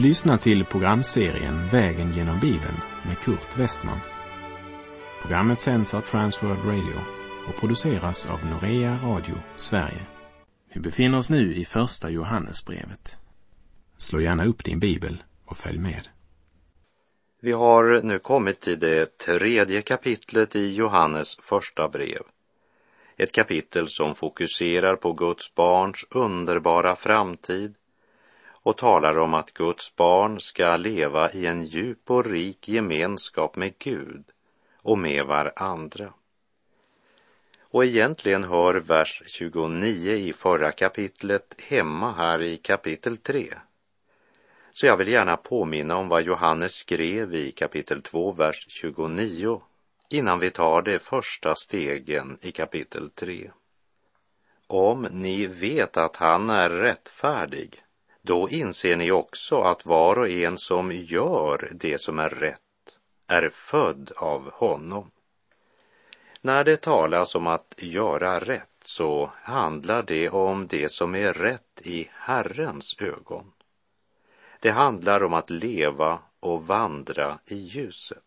Du lyssnar till programserien Vägen genom Bibeln med Kurt Westman. Programmet sänds av Transworld Radio och produceras av Norea Radio Sverige. Vi befinner oss nu i Första Johannesbrevet. Slå gärna upp din bibel och följ med. Vi har nu kommit till det tredje kapitlet i Johannes första brev. Ett kapitel som fokuserar på Guds barns underbara framtid och talar om att Guds barn ska leva i en djup och rik gemenskap med Gud och med varandra. Och egentligen hör vers 29 i förra kapitlet hemma här i kapitel 3. Så jag vill gärna påminna om vad Johannes skrev i kapitel 2, vers 29 innan vi tar de första stegen i kapitel 3. Om ni vet att han är rättfärdig, då inser ni också att var och en som gör det som är rätt är född av honom. När det talas om att göra rätt så handlar det om det som är rätt i Herrens ögon. Det handlar om att leva och vandra i ljuset.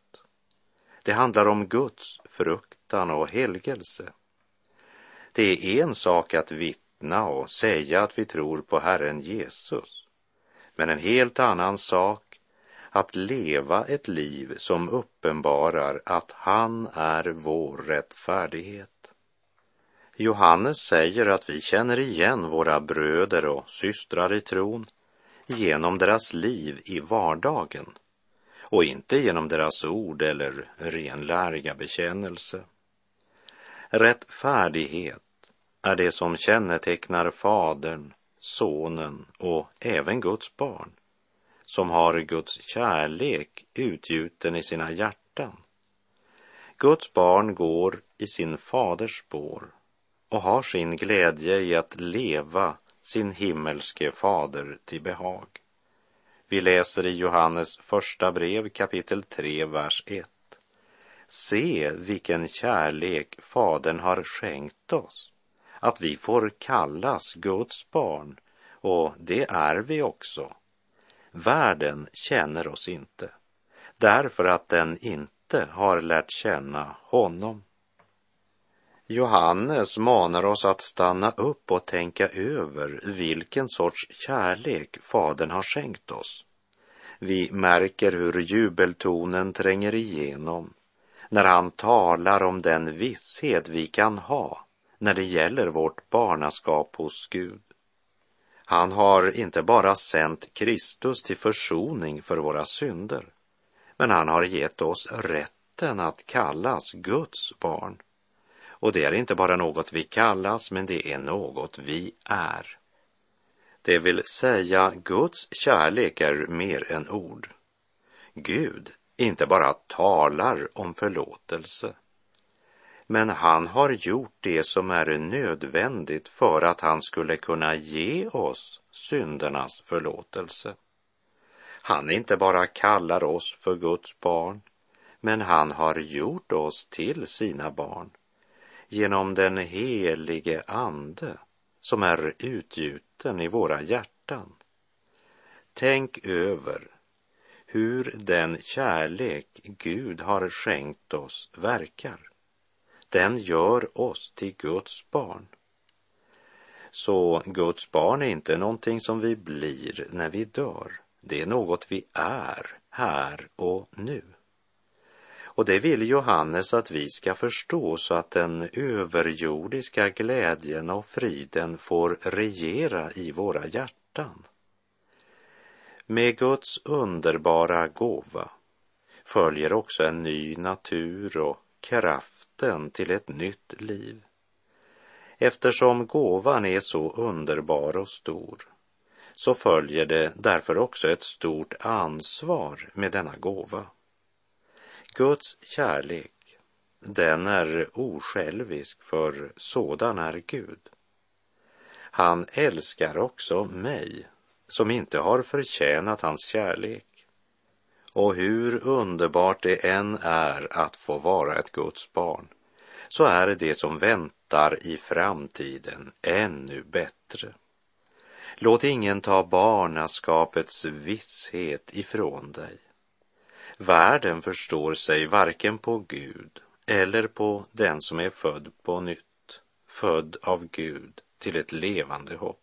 Det handlar om Guds fruktan och helgelse. Det är en sak att vittna och säga att vi tror på Herren Jesus, men en helt annan sak att leva ett liv som uppenbarar att han är vår rättfärdighet. Johannes säger att vi känner igen våra bröder och systrar i tron genom deras liv i vardagen och inte genom deras ord eller renläriga bekännelse. Rättfärdighet är det som kännetecknar Fadern, Sonen och även Guds barn, som har Guds kärlek utgjuten i sina hjärtan. Guds barn går i sin faders spår och har sin glädje i att leva sin himmelske fader till behag. Vi läser i Johannes första brev kapitel 3, vers 1. Se vilken kärlek Fadern har skänkt oss, att vi får kallas Guds barn, och det är vi också. Världen känner oss inte, därför att den inte har lärt känna honom. Johannes manar oss att stanna upp och tänka över vilken sorts kärlek Fadern har skänkt oss. Vi märker hur jubeltonen tränger igenom när han talar om den visshet vi kan ha när det gäller vårt barnaskap hos Gud. Han har inte bara sänt Kristus till försoning för våra synder, men han har gett oss rätten att kallas Guds barn. Och det är inte bara något vi kallas, men det är något vi är. Det vill säga, Guds kärlek är mer än ord. Gud inte bara talar om förlåtelse, men han har gjort det som är nödvändigt för att han skulle kunna ge oss syndernas förlåtelse. Han inte bara kallar oss för Guds barn, men han har gjort oss till sina barn genom den helige Ande som är utgjuten i våra hjärtan. Tänk över hur den kärlek Gud har skänkt oss verkar. Den gör oss till Guds barn. Så Guds barn är inte någonting som vi blir när vi dör. Det är något vi är här och nu. Och det vill Johannes att vi ska förstå så att den överjordiska glädjen och friden får regera i våra hjärtan. Med Guds underbara gåva följer också en ny natur och kraft kraften till ett nytt liv. Eftersom gåvan är så underbar och stor så följer det därför också ett stort ansvar med denna gåva. Guds kärlek, den är osjälvisk för sådan är Gud. Han älskar också mig som inte har förtjänat hans kärlek. Och hur underbart det än är att få vara ett Guds barn, så är det som väntar i framtiden ännu bättre. Låt ingen ta barnaskapets visshet ifrån dig. Världen förstår sig varken på Gud eller på den som är född på nytt, född av Gud till ett levande hopp.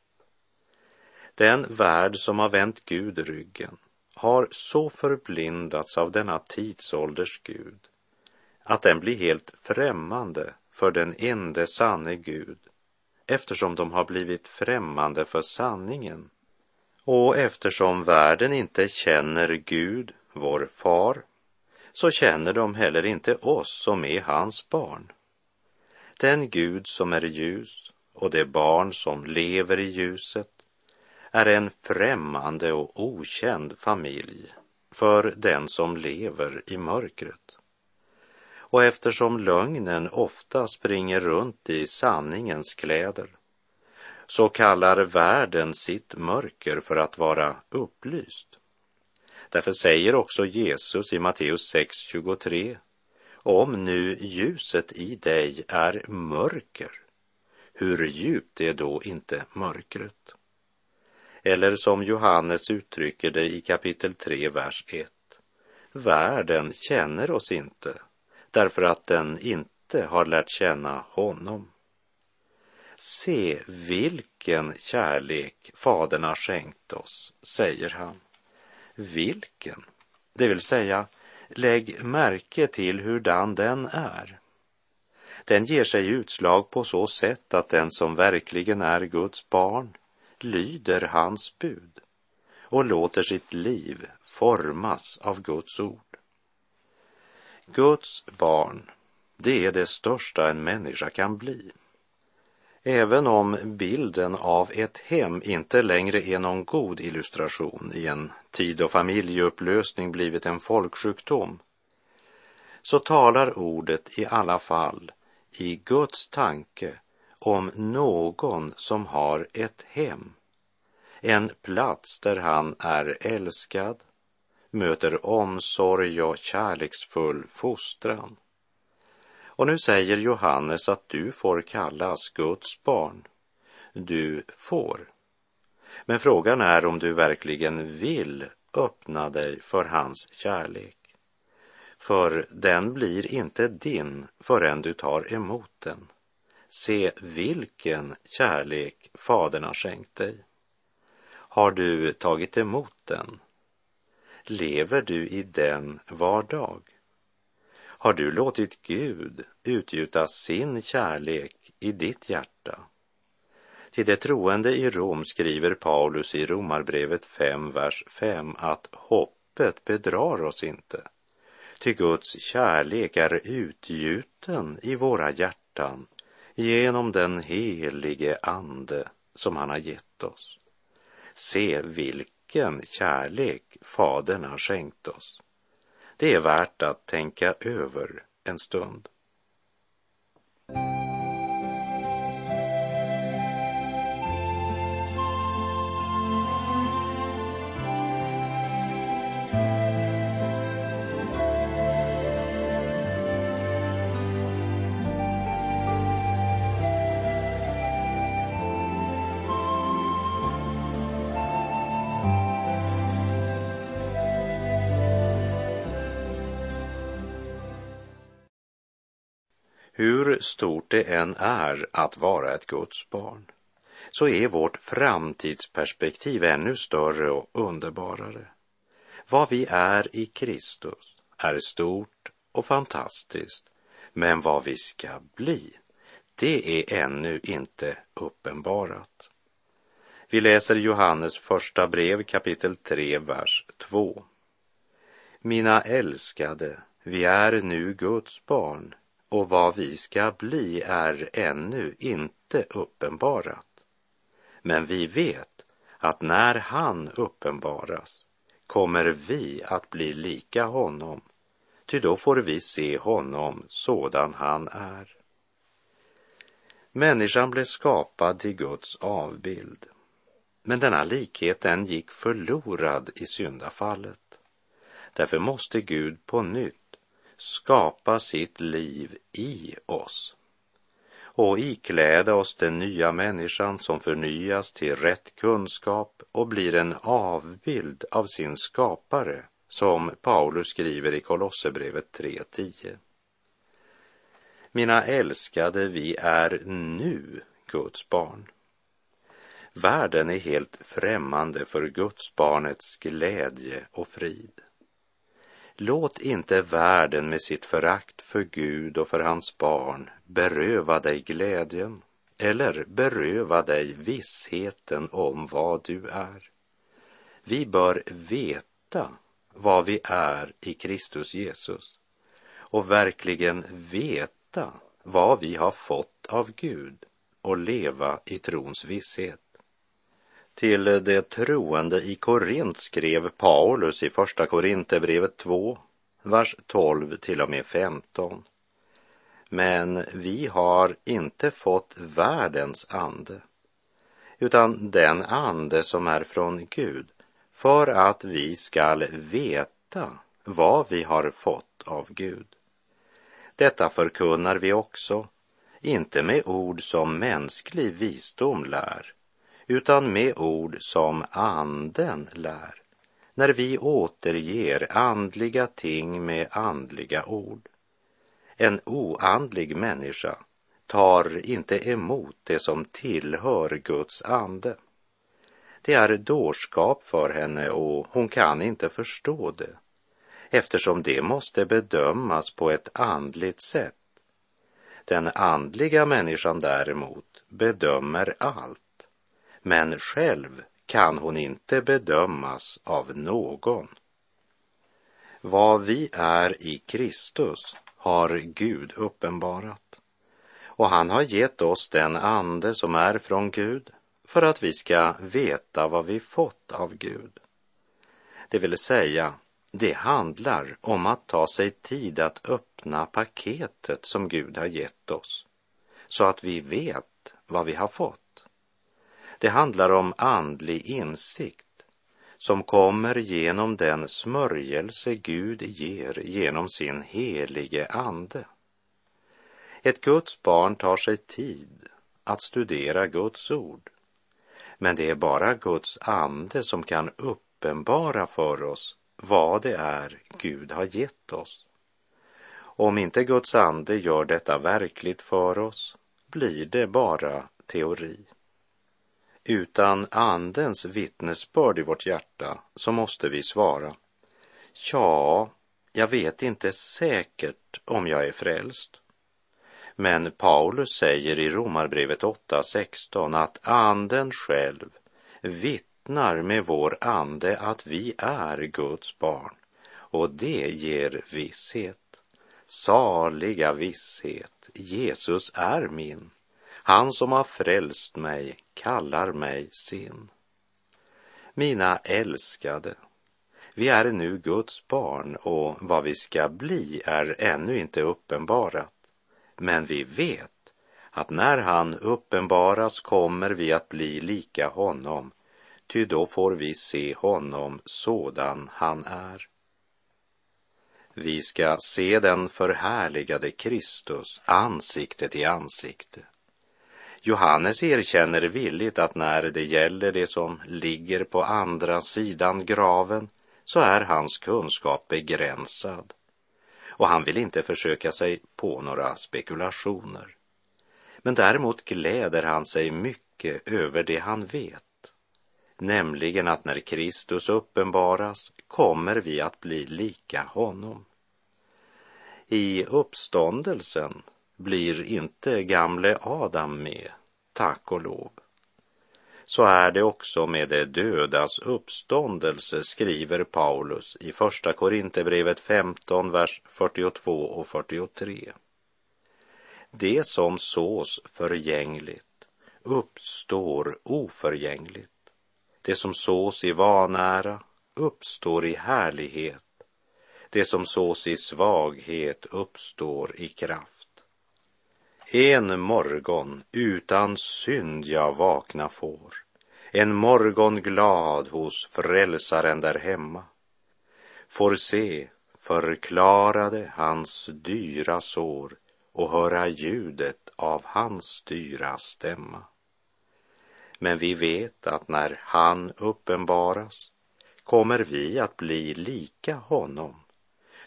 Den värld som har vänt Gud ryggen har så förblindats av denna tidsålders Gud att den blir helt främmande för den ende sanne Gud eftersom de har blivit främmande för sanningen och eftersom världen inte känner Gud, vår far, så känner de heller inte oss som är hans barn. Den Gud som är ljus och det barn som lever i ljuset är en främmande och okänd familj för den som lever i mörkret. Och eftersom lögnen ofta springer runt i sanningens kläder så kallar världen sitt mörker för att vara upplyst. Därför säger också Jesus i Matteus 6.23 om nu ljuset i dig är mörker, hur djupt är då inte mörkret? Eller som Johannes uttrycker det i kapitel 3, vers 1. Världen känner oss inte därför att den inte har lärt känna honom. Se vilken kärlek Fadern har skänkt oss, säger han. Vilken? Det vill säga, lägg märke till hurdan den är. Den ger sig utslag på så sätt att den som verkligen är Guds barn lyder hans bud och låter sitt liv formas av Guds ord. Guds barn, det är det största en människa kan bli. Även om bilden av ett hem inte längre är någon god illustration i en tid då familjeupplösning blivit en folksjukdom, så talar ordet i alla fall i Guds tanke om någon som har ett hem. En plats där han är älskad, möter omsorg och kärleksfull fostran. Och nu säger Johannes att du får kallas Guds barn. Du får. Men frågan är om du verkligen vill öppna dig för hans kärlek. För den blir inte din förrän du tar emot den. Se vilken kärlek Fadern har skänkt dig. Har du tagit emot den? Lever du i den var dag? Har du låtit Gud utgjuta sin kärlek i ditt hjärta? Till de troende i Rom skriver Paulus i Romarbrevet 5, vers 5 att hoppet bedrar oss inte. Ty Guds kärlek är utgjuten i våra hjärtan genom den helige Ande som han har gett oss. Se vilken kärlek Fadern har skänkt oss. Det är värt att tänka över en stund. Hur stort det än är att vara ett Guds barn så är vårt framtidsperspektiv ännu större och underbarare. Vad vi är i Kristus är stort och fantastiskt, men vad vi ska bli, det är ännu inte uppenbarat. Vi läser Johannes första brev kapitel 3, vers 2. Mina älskade, vi är nu Guds barn och vad vi ska bli är ännu inte uppenbarat. Men vi vet att när han uppenbaras kommer vi att bli lika honom, ty då får vi se honom sådan han är. Människan blev skapad till Guds avbild, men denna likhet den gick förlorad i syndafallet. Därför måste Gud på nytt skapa sitt liv i oss. och ikläda oss den nya människan som förnyas till rätt kunskap och blir en avbild av sin skapare, som Paulus skriver i Kolosserbrevet 3.10. Mina älskade, vi är nu Guds barn. Världen är helt främmande för Guds barnets glädje och frid. Låt inte världen med sitt förakt för Gud och för hans barn beröva dig glädjen eller beröva dig vissheten om vad du är. Vi bör veta vad vi är i Kristus Jesus och verkligen veta vad vi har fått av Gud och leva i trons visshet. Till de troende i Korint skrev Paulus i Första Korinthierbrevet 2, vers 12 till och med 15. Men vi har inte fått världens ande, utan den ande som är från Gud, för att vi skall veta vad vi har fått av Gud. Detta förkunnar vi också, inte med ord som mänsklig visdom lär, utan med ord som anden lär, när vi återger andliga ting med andliga ord. En oandlig människa tar inte emot det som tillhör Guds ande. Det är dårskap för henne och hon kan inte förstå det eftersom det måste bedömas på ett andligt sätt. Den andliga människan däremot bedömer allt men själv kan hon inte bedömas av någon. Vad vi är i Kristus har Gud uppenbarat och han har gett oss den ande som är från Gud för att vi ska veta vad vi fått av Gud. Det vill säga, det handlar om att ta sig tid att öppna paketet som Gud har gett oss så att vi vet vad vi har fått. Det handlar om andlig insikt som kommer genom den smörjelse Gud ger genom sin helige ande. Ett Guds barn tar sig tid att studera Guds ord. Men det är bara Guds ande som kan uppenbara för oss vad det är Gud har gett oss. Om inte Guds ande gör detta verkligt för oss blir det bara teori utan andens vittnesbörd i vårt hjärta så måste vi svara. Ja, jag vet inte säkert om jag är frälst. Men Paulus säger i Romarbrevet 8.16 att anden själv vittnar med vår ande att vi är Guds barn och det ger visshet. Saliga visshet, Jesus är min. Han som har frälst mig kallar mig sin. Mina älskade, vi är nu Guds barn och vad vi ska bli är ännu inte uppenbarat. Men vi vet att när han uppenbaras kommer vi att bli lika honom, ty då får vi se honom sådan han är. Vi ska se den förhärligade Kristus ansikte till ansikte. Johannes erkänner villigt att när det gäller det som ligger på andra sidan graven så är hans kunskap begränsad och han vill inte försöka sig på några spekulationer. Men däremot gläder han sig mycket över det han vet, nämligen att när Kristus uppenbaras kommer vi att bli lika honom. I uppståndelsen blir inte gamle Adam med, tack och lov. Så är det också med de dödas uppståndelse, skriver Paulus i Första Korinthierbrevet 15, vers 42 och 43. Det som sås förgängligt uppstår oförgängligt. Det som sås i vanära uppstår i härlighet. Det som sås i svaghet uppstår i kraft. En morgon utan synd jag vakna får, en morgon glad hos frälsaren där hemma, får se förklarade hans dyra sår och höra ljudet av hans dyra stämma. Men vi vet att när han uppenbaras kommer vi att bli lika honom,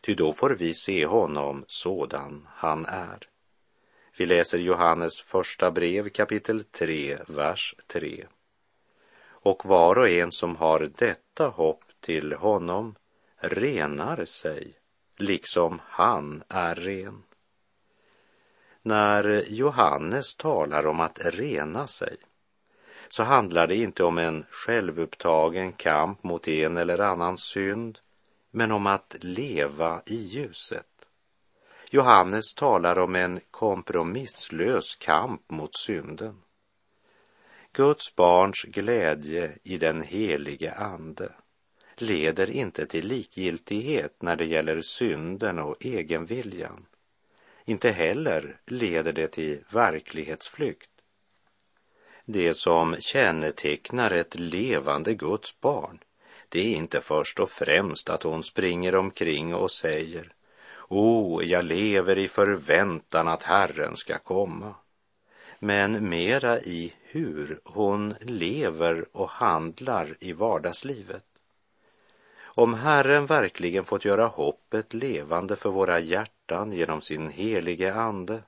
ty då får vi se honom sådan han är. Vi läser Johannes första brev kapitel 3, vers 3. Och var och en som har detta hopp till honom renar sig, liksom han är ren. När Johannes talar om att rena sig så handlar det inte om en självupptagen kamp mot en eller annan synd, men om att leva i ljuset. Johannes talar om en kompromisslös kamp mot synden. Guds barns glädje i den helige Ande leder inte till likgiltighet när det gäller synden och egenviljan. Inte heller leder det till verklighetsflykt. Det som kännetecknar ett levande Guds barn, det är inte först och främst att hon springer omkring och säger O, oh, jag lever i förväntan att Herren ska komma. Men mera i hur hon lever och handlar i vardagslivet. Om Herren verkligen fått göra hoppet levande för våra hjärtan genom sin helige Ande,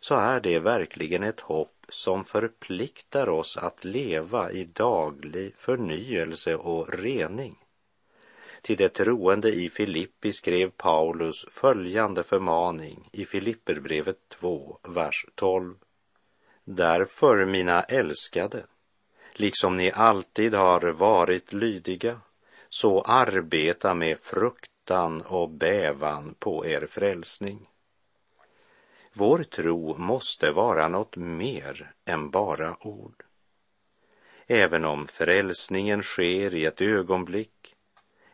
så är det verkligen ett hopp som förpliktar oss att leva i daglig förnyelse och rening. Till det troende i Filippi skrev Paulus följande förmaning i Filipperbrevet 2, vers 12. Därför, mina älskade, liksom ni alltid har varit lydiga, så arbeta med fruktan och bävan på er frälsning. Vår tro måste vara något mer än bara ord. Även om frälsningen sker i ett ögonblick,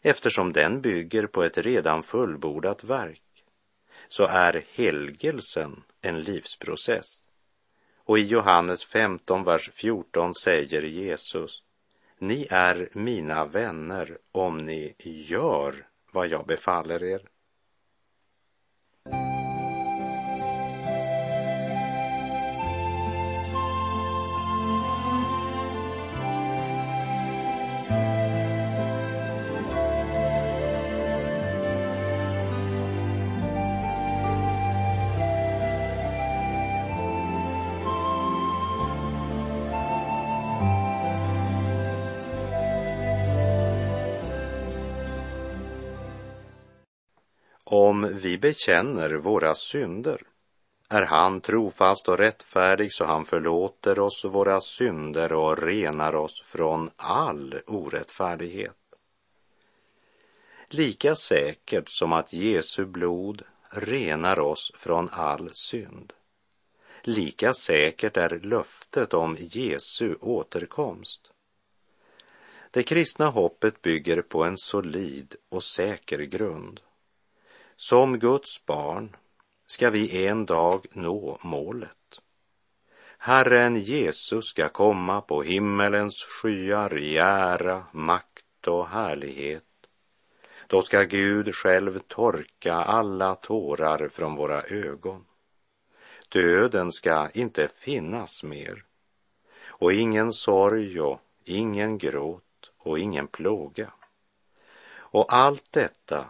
eftersom den bygger på ett redan fullbordat verk, så är helgelsen en livsprocess. Och i Johannes 15, vers 14 säger Jesus, ni är mina vänner om ni gör vad jag befaller er. Bekänner våra synder är han trofast och rättfärdig så han förlåter oss våra synder och renar oss från all orättfärdighet. Lika säkert som att Jesu blod renar oss från all synd. Lika säkert är löftet om Jesu återkomst. Det kristna hoppet bygger på en solid och säker grund. Som Guds barn ska vi en dag nå målet. Herren Jesus ska komma på himmelens skyar i ära, makt och härlighet. Då ska Gud själv torka alla tårar från våra ögon. Döden ska inte finnas mer och ingen sorg och ingen gråt och ingen plåga. Och allt detta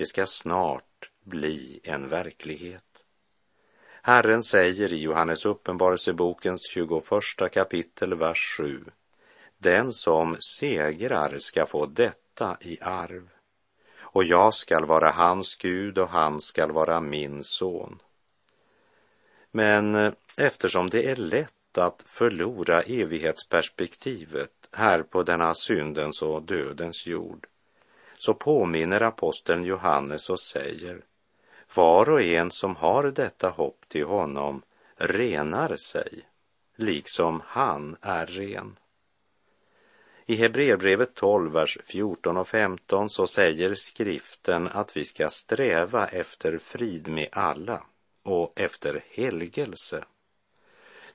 det ska snart bli en verklighet. Herren säger i Johannes uppenbarelsebokens 21 kapitel, vers 7. Den som segrar ska få detta i arv och jag skall vara hans Gud och han skall vara min son. Men eh, eftersom det är lätt att förlora evighetsperspektivet här på denna syndens och dödens jord så påminner aposteln Johannes och säger var och en som har detta hopp till honom renar sig, liksom han är ren. I Hebreerbrevet 12, vers 14 och 15 så säger skriften att vi ska sträva efter frid med alla och efter helgelse.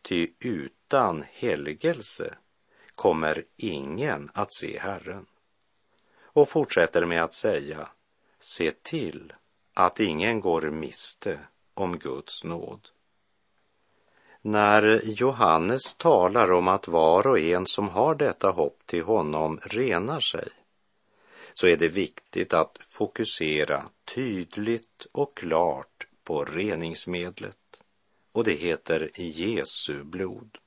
Ty utan helgelse kommer ingen att se Herren och fortsätter med att säga se till att ingen går miste om Guds nåd. När Johannes talar om att var och en som har detta hopp till honom renar sig, så är det viktigt att fokusera tydligt och klart på reningsmedlet och det heter Jesu blod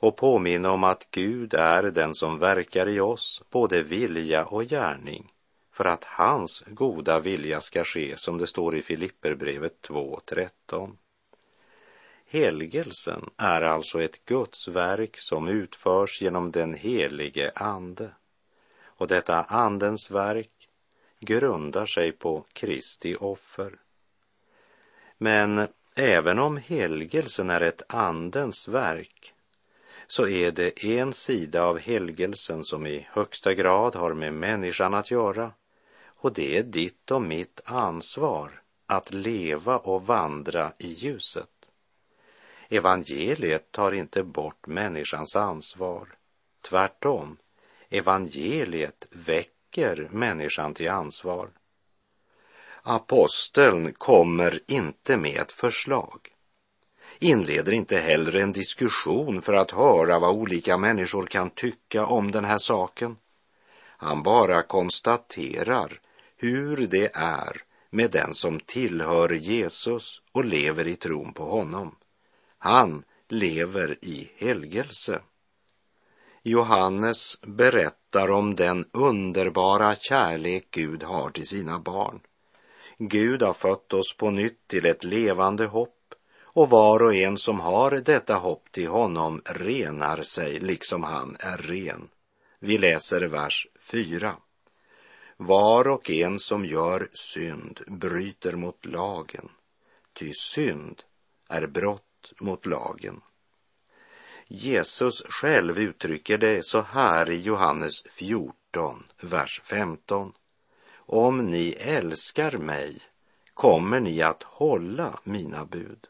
och påminna om att Gud är den som verkar i oss, både vilja och gärning, för att hans goda vilja ska ske, som det står i Filipperbrevet 2.13. Helgelsen är alltså ett Guds verk som utförs genom den helige Ande. Och detta Andens verk grundar sig på Kristi offer. Men även om helgelsen är ett Andens verk så är det en sida av helgelsen som i högsta grad har med människan att göra och det är ditt och mitt ansvar att leva och vandra i ljuset. Evangeliet tar inte bort människans ansvar. Tvärtom, evangeliet väcker människan till ansvar. Aposteln kommer inte med ett förslag inleder inte heller en diskussion för att höra vad olika människor kan tycka om den här saken. Han bara konstaterar hur det är med den som tillhör Jesus och lever i tron på honom. Han lever i helgelse. Johannes berättar om den underbara kärlek Gud har till sina barn. Gud har fött oss på nytt till ett levande hopp och var och en som har detta hopp till honom renar sig liksom han är ren. Vi läser vers 4. Var och en som gör synd bryter mot lagen, ty synd är brott mot lagen. Jesus själv uttrycker det så här i Johannes 14, vers 15. Om ni älskar mig kommer ni att hålla mina bud.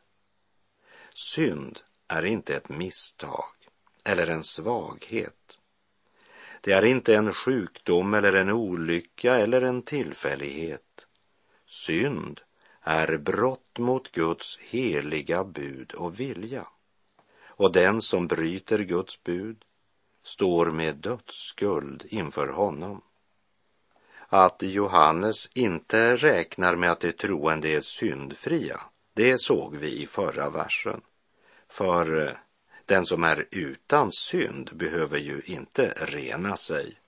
Synd är inte ett misstag eller en svaghet. Det är inte en sjukdom eller en olycka eller en tillfällighet. Synd är brott mot Guds heliga bud och vilja. Och den som bryter Guds bud står med dödsskuld inför honom. Att Johannes inte räknar med att de troende är syndfria, det såg vi i förra versen. För eh, den som är utan synd behöver ju inte rena sig.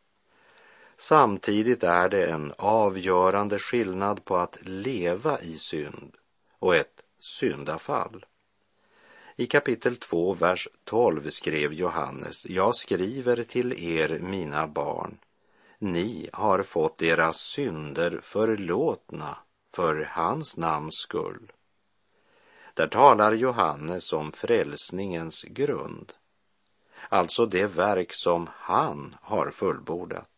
Samtidigt är det en avgörande skillnad på att leva i synd och ett syndafall. I kapitel 2, vers 12 skrev Johannes, jag skriver till er, mina barn, ni har fått era synder förlåtna för hans namns skull. Där talar Johannes om frälsningens grund, alltså det verk som han har fullbordat,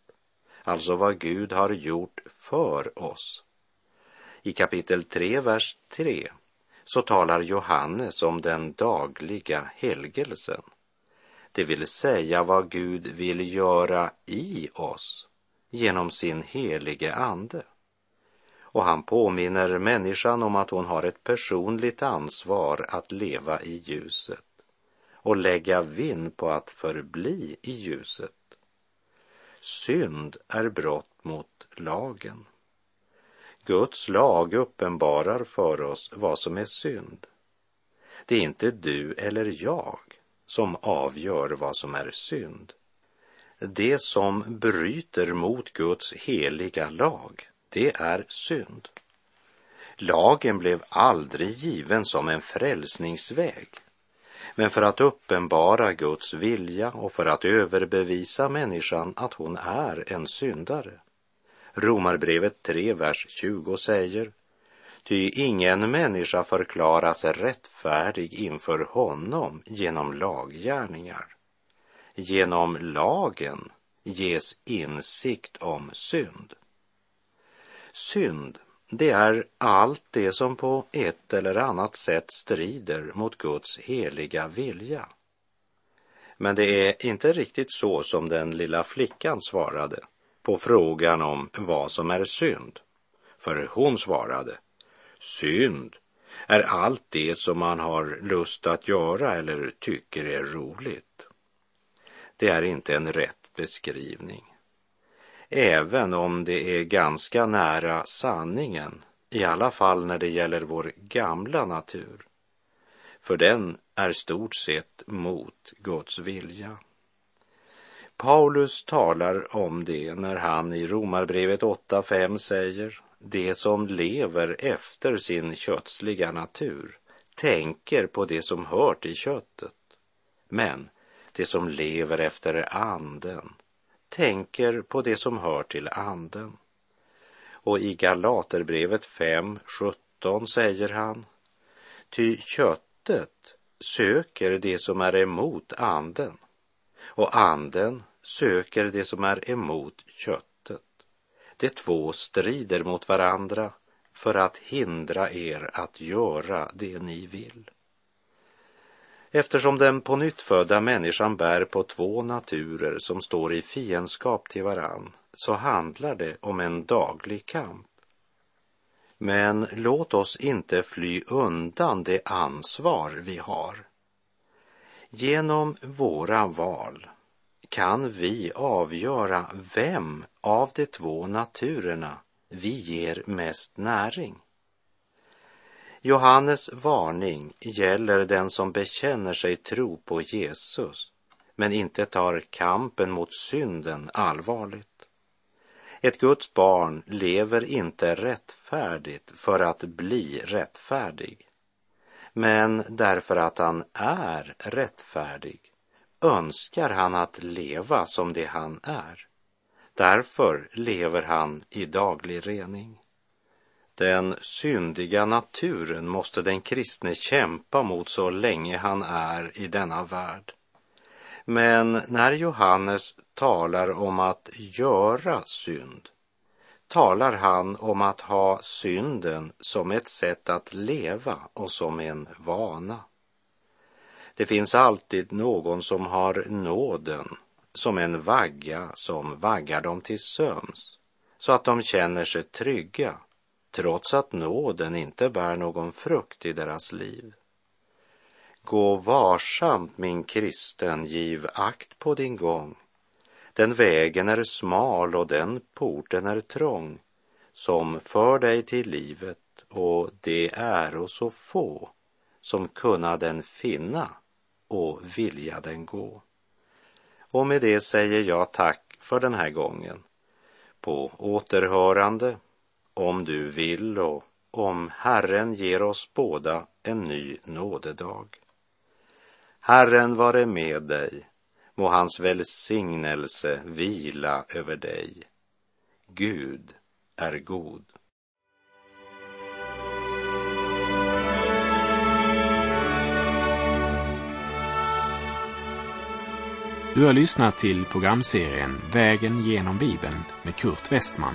alltså vad Gud har gjort för oss. I kapitel 3, vers 3 så talar Johannes om den dagliga helgelsen, det vill säga vad Gud vill göra i oss genom sin helige ande och han påminner människan om att hon har ett personligt ansvar att leva i ljuset och lägga vind på att förbli i ljuset. Synd är brott mot lagen. Guds lag uppenbarar för oss vad som är synd. Det är inte du eller jag som avgör vad som är synd. Det som bryter mot Guds heliga lag det är synd. Lagen blev aldrig given som en frälsningsväg, men för att uppenbara Guds vilja och för att överbevisa människan att hon är en syndare. Romarbrevet 3, vers 20 säger Ty ingen människa förklaras rättfärdig inför honom genom laggärningar. Genom lagen ges insikt om synd. Synd, det är allt det som på ett eller annat sätt strider mot Guds heliga vilja. Men det är inte riktigt så som den lilla flickan svarade på frågan om vad som är synd. För hon svarade, synd, är allt det som man har lust att göra eller tycker är roligt. Det är inte en rätt beskrivning. Även om det är ganska nära sanningen, i alla fall när det gäller vår gamla natur. För den är stort sett mot Guds vilja. Paulus talar om det när han i Romarbrevet 8.5 säger det som lever efter sin kötsliga natur tänker på det som hör till köttet. Men det som lever efter anden tänker på det som hör till anden. Och i Galaterbrevet 5.17 säger han Ty köttet söker det som är emot anden och anden söker det som är emot köttet. De två strider mot varandra för att hindra er att göra det ni vill. Eftersom den på människan bär på två naturer som står i fiendskap till varann så handlar det om en daglig kamp. Men låt oss inte fly undan det ansvar vi har. Genom våra val kan vi avgöra vem av de två naturerna vi ger mest näring. Johannes varning gäller den som bekänner sig tro på Jesus men inte tar kampen mot synden allvarligt. Ett Guds barn lever inte rättfärdigt för att bli rättfärdig, men därför att han är rättfärdig önskar han att leva som det han är. Därför lever han i daglig rening. Den syndiga naturen måste den kristne kämpa mot så länge han är i denna värld. Men när Johannes talar om att göra synd talar han om att ha synden som ett sätt att leva och som en vana. Det finns alltid någon som har nåden som en vagga som vaggar dem till sömns så att de känner sig trygga trots att nåden inte bär någon frukt i deras liv. Gå varsamt, min kristen, giv akt på din gång. Den vägen är smal och den porten är trång som för dig till livet och det är så få som kunna den finna och vilja den gå. Och med det säger jag tack för den här gången. På återhörande, om du vill och om Herren ger oss båda en ny nådedag. Herren vare med dig, må hans välsignelse vila över dig. Gud är god. Du har lyssnat till programserien Vägen genom Bibeln med Kurt Westman